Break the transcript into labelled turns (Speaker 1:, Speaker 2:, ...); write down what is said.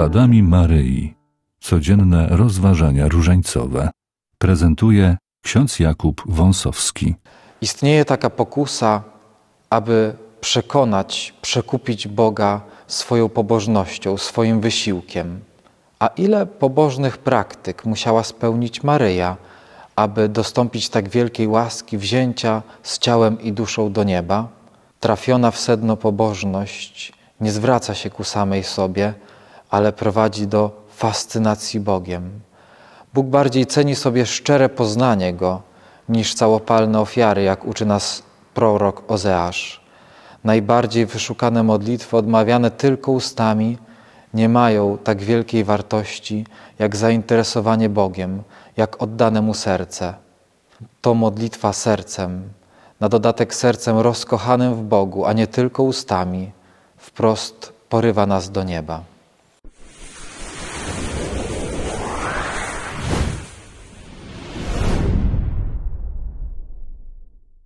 Speaker 1: Śladami Maryi. Codzienne rozważania różańcowe. Prezentuje ksiądz Jakub Wąsowski.
Speaker 2: Istnieje taka pokusa, aby przekonać, przekupić Boga swoją pobożnością, swoim wysiłkiem. A ile pobożnych praktyk musiała spełnić Maryja, aby dostąpić tak wielkiej łaski wzięcia z ciałem i duszą do nieba? Trafiona w sedno pobożność nie zwraca się ku samej sobie, ale prowadzi do fascynacji Bogiem. Bóg bardziej ceni sobie szczere poznanie Go niż całopalne ofiary, jak uczy nas prorok Ozeasz. Najbardziej wyszukane modlitwy, odmawiane tylko ustami, nie mają tak wielkiej wartości jak zainteresowanie Bogiem, jak oddane Mu serce. To modlitwa sercem, na dodatek sercem rozkochanym w Bogu, a nie tylko ustami, wprost porywa nas do nieba.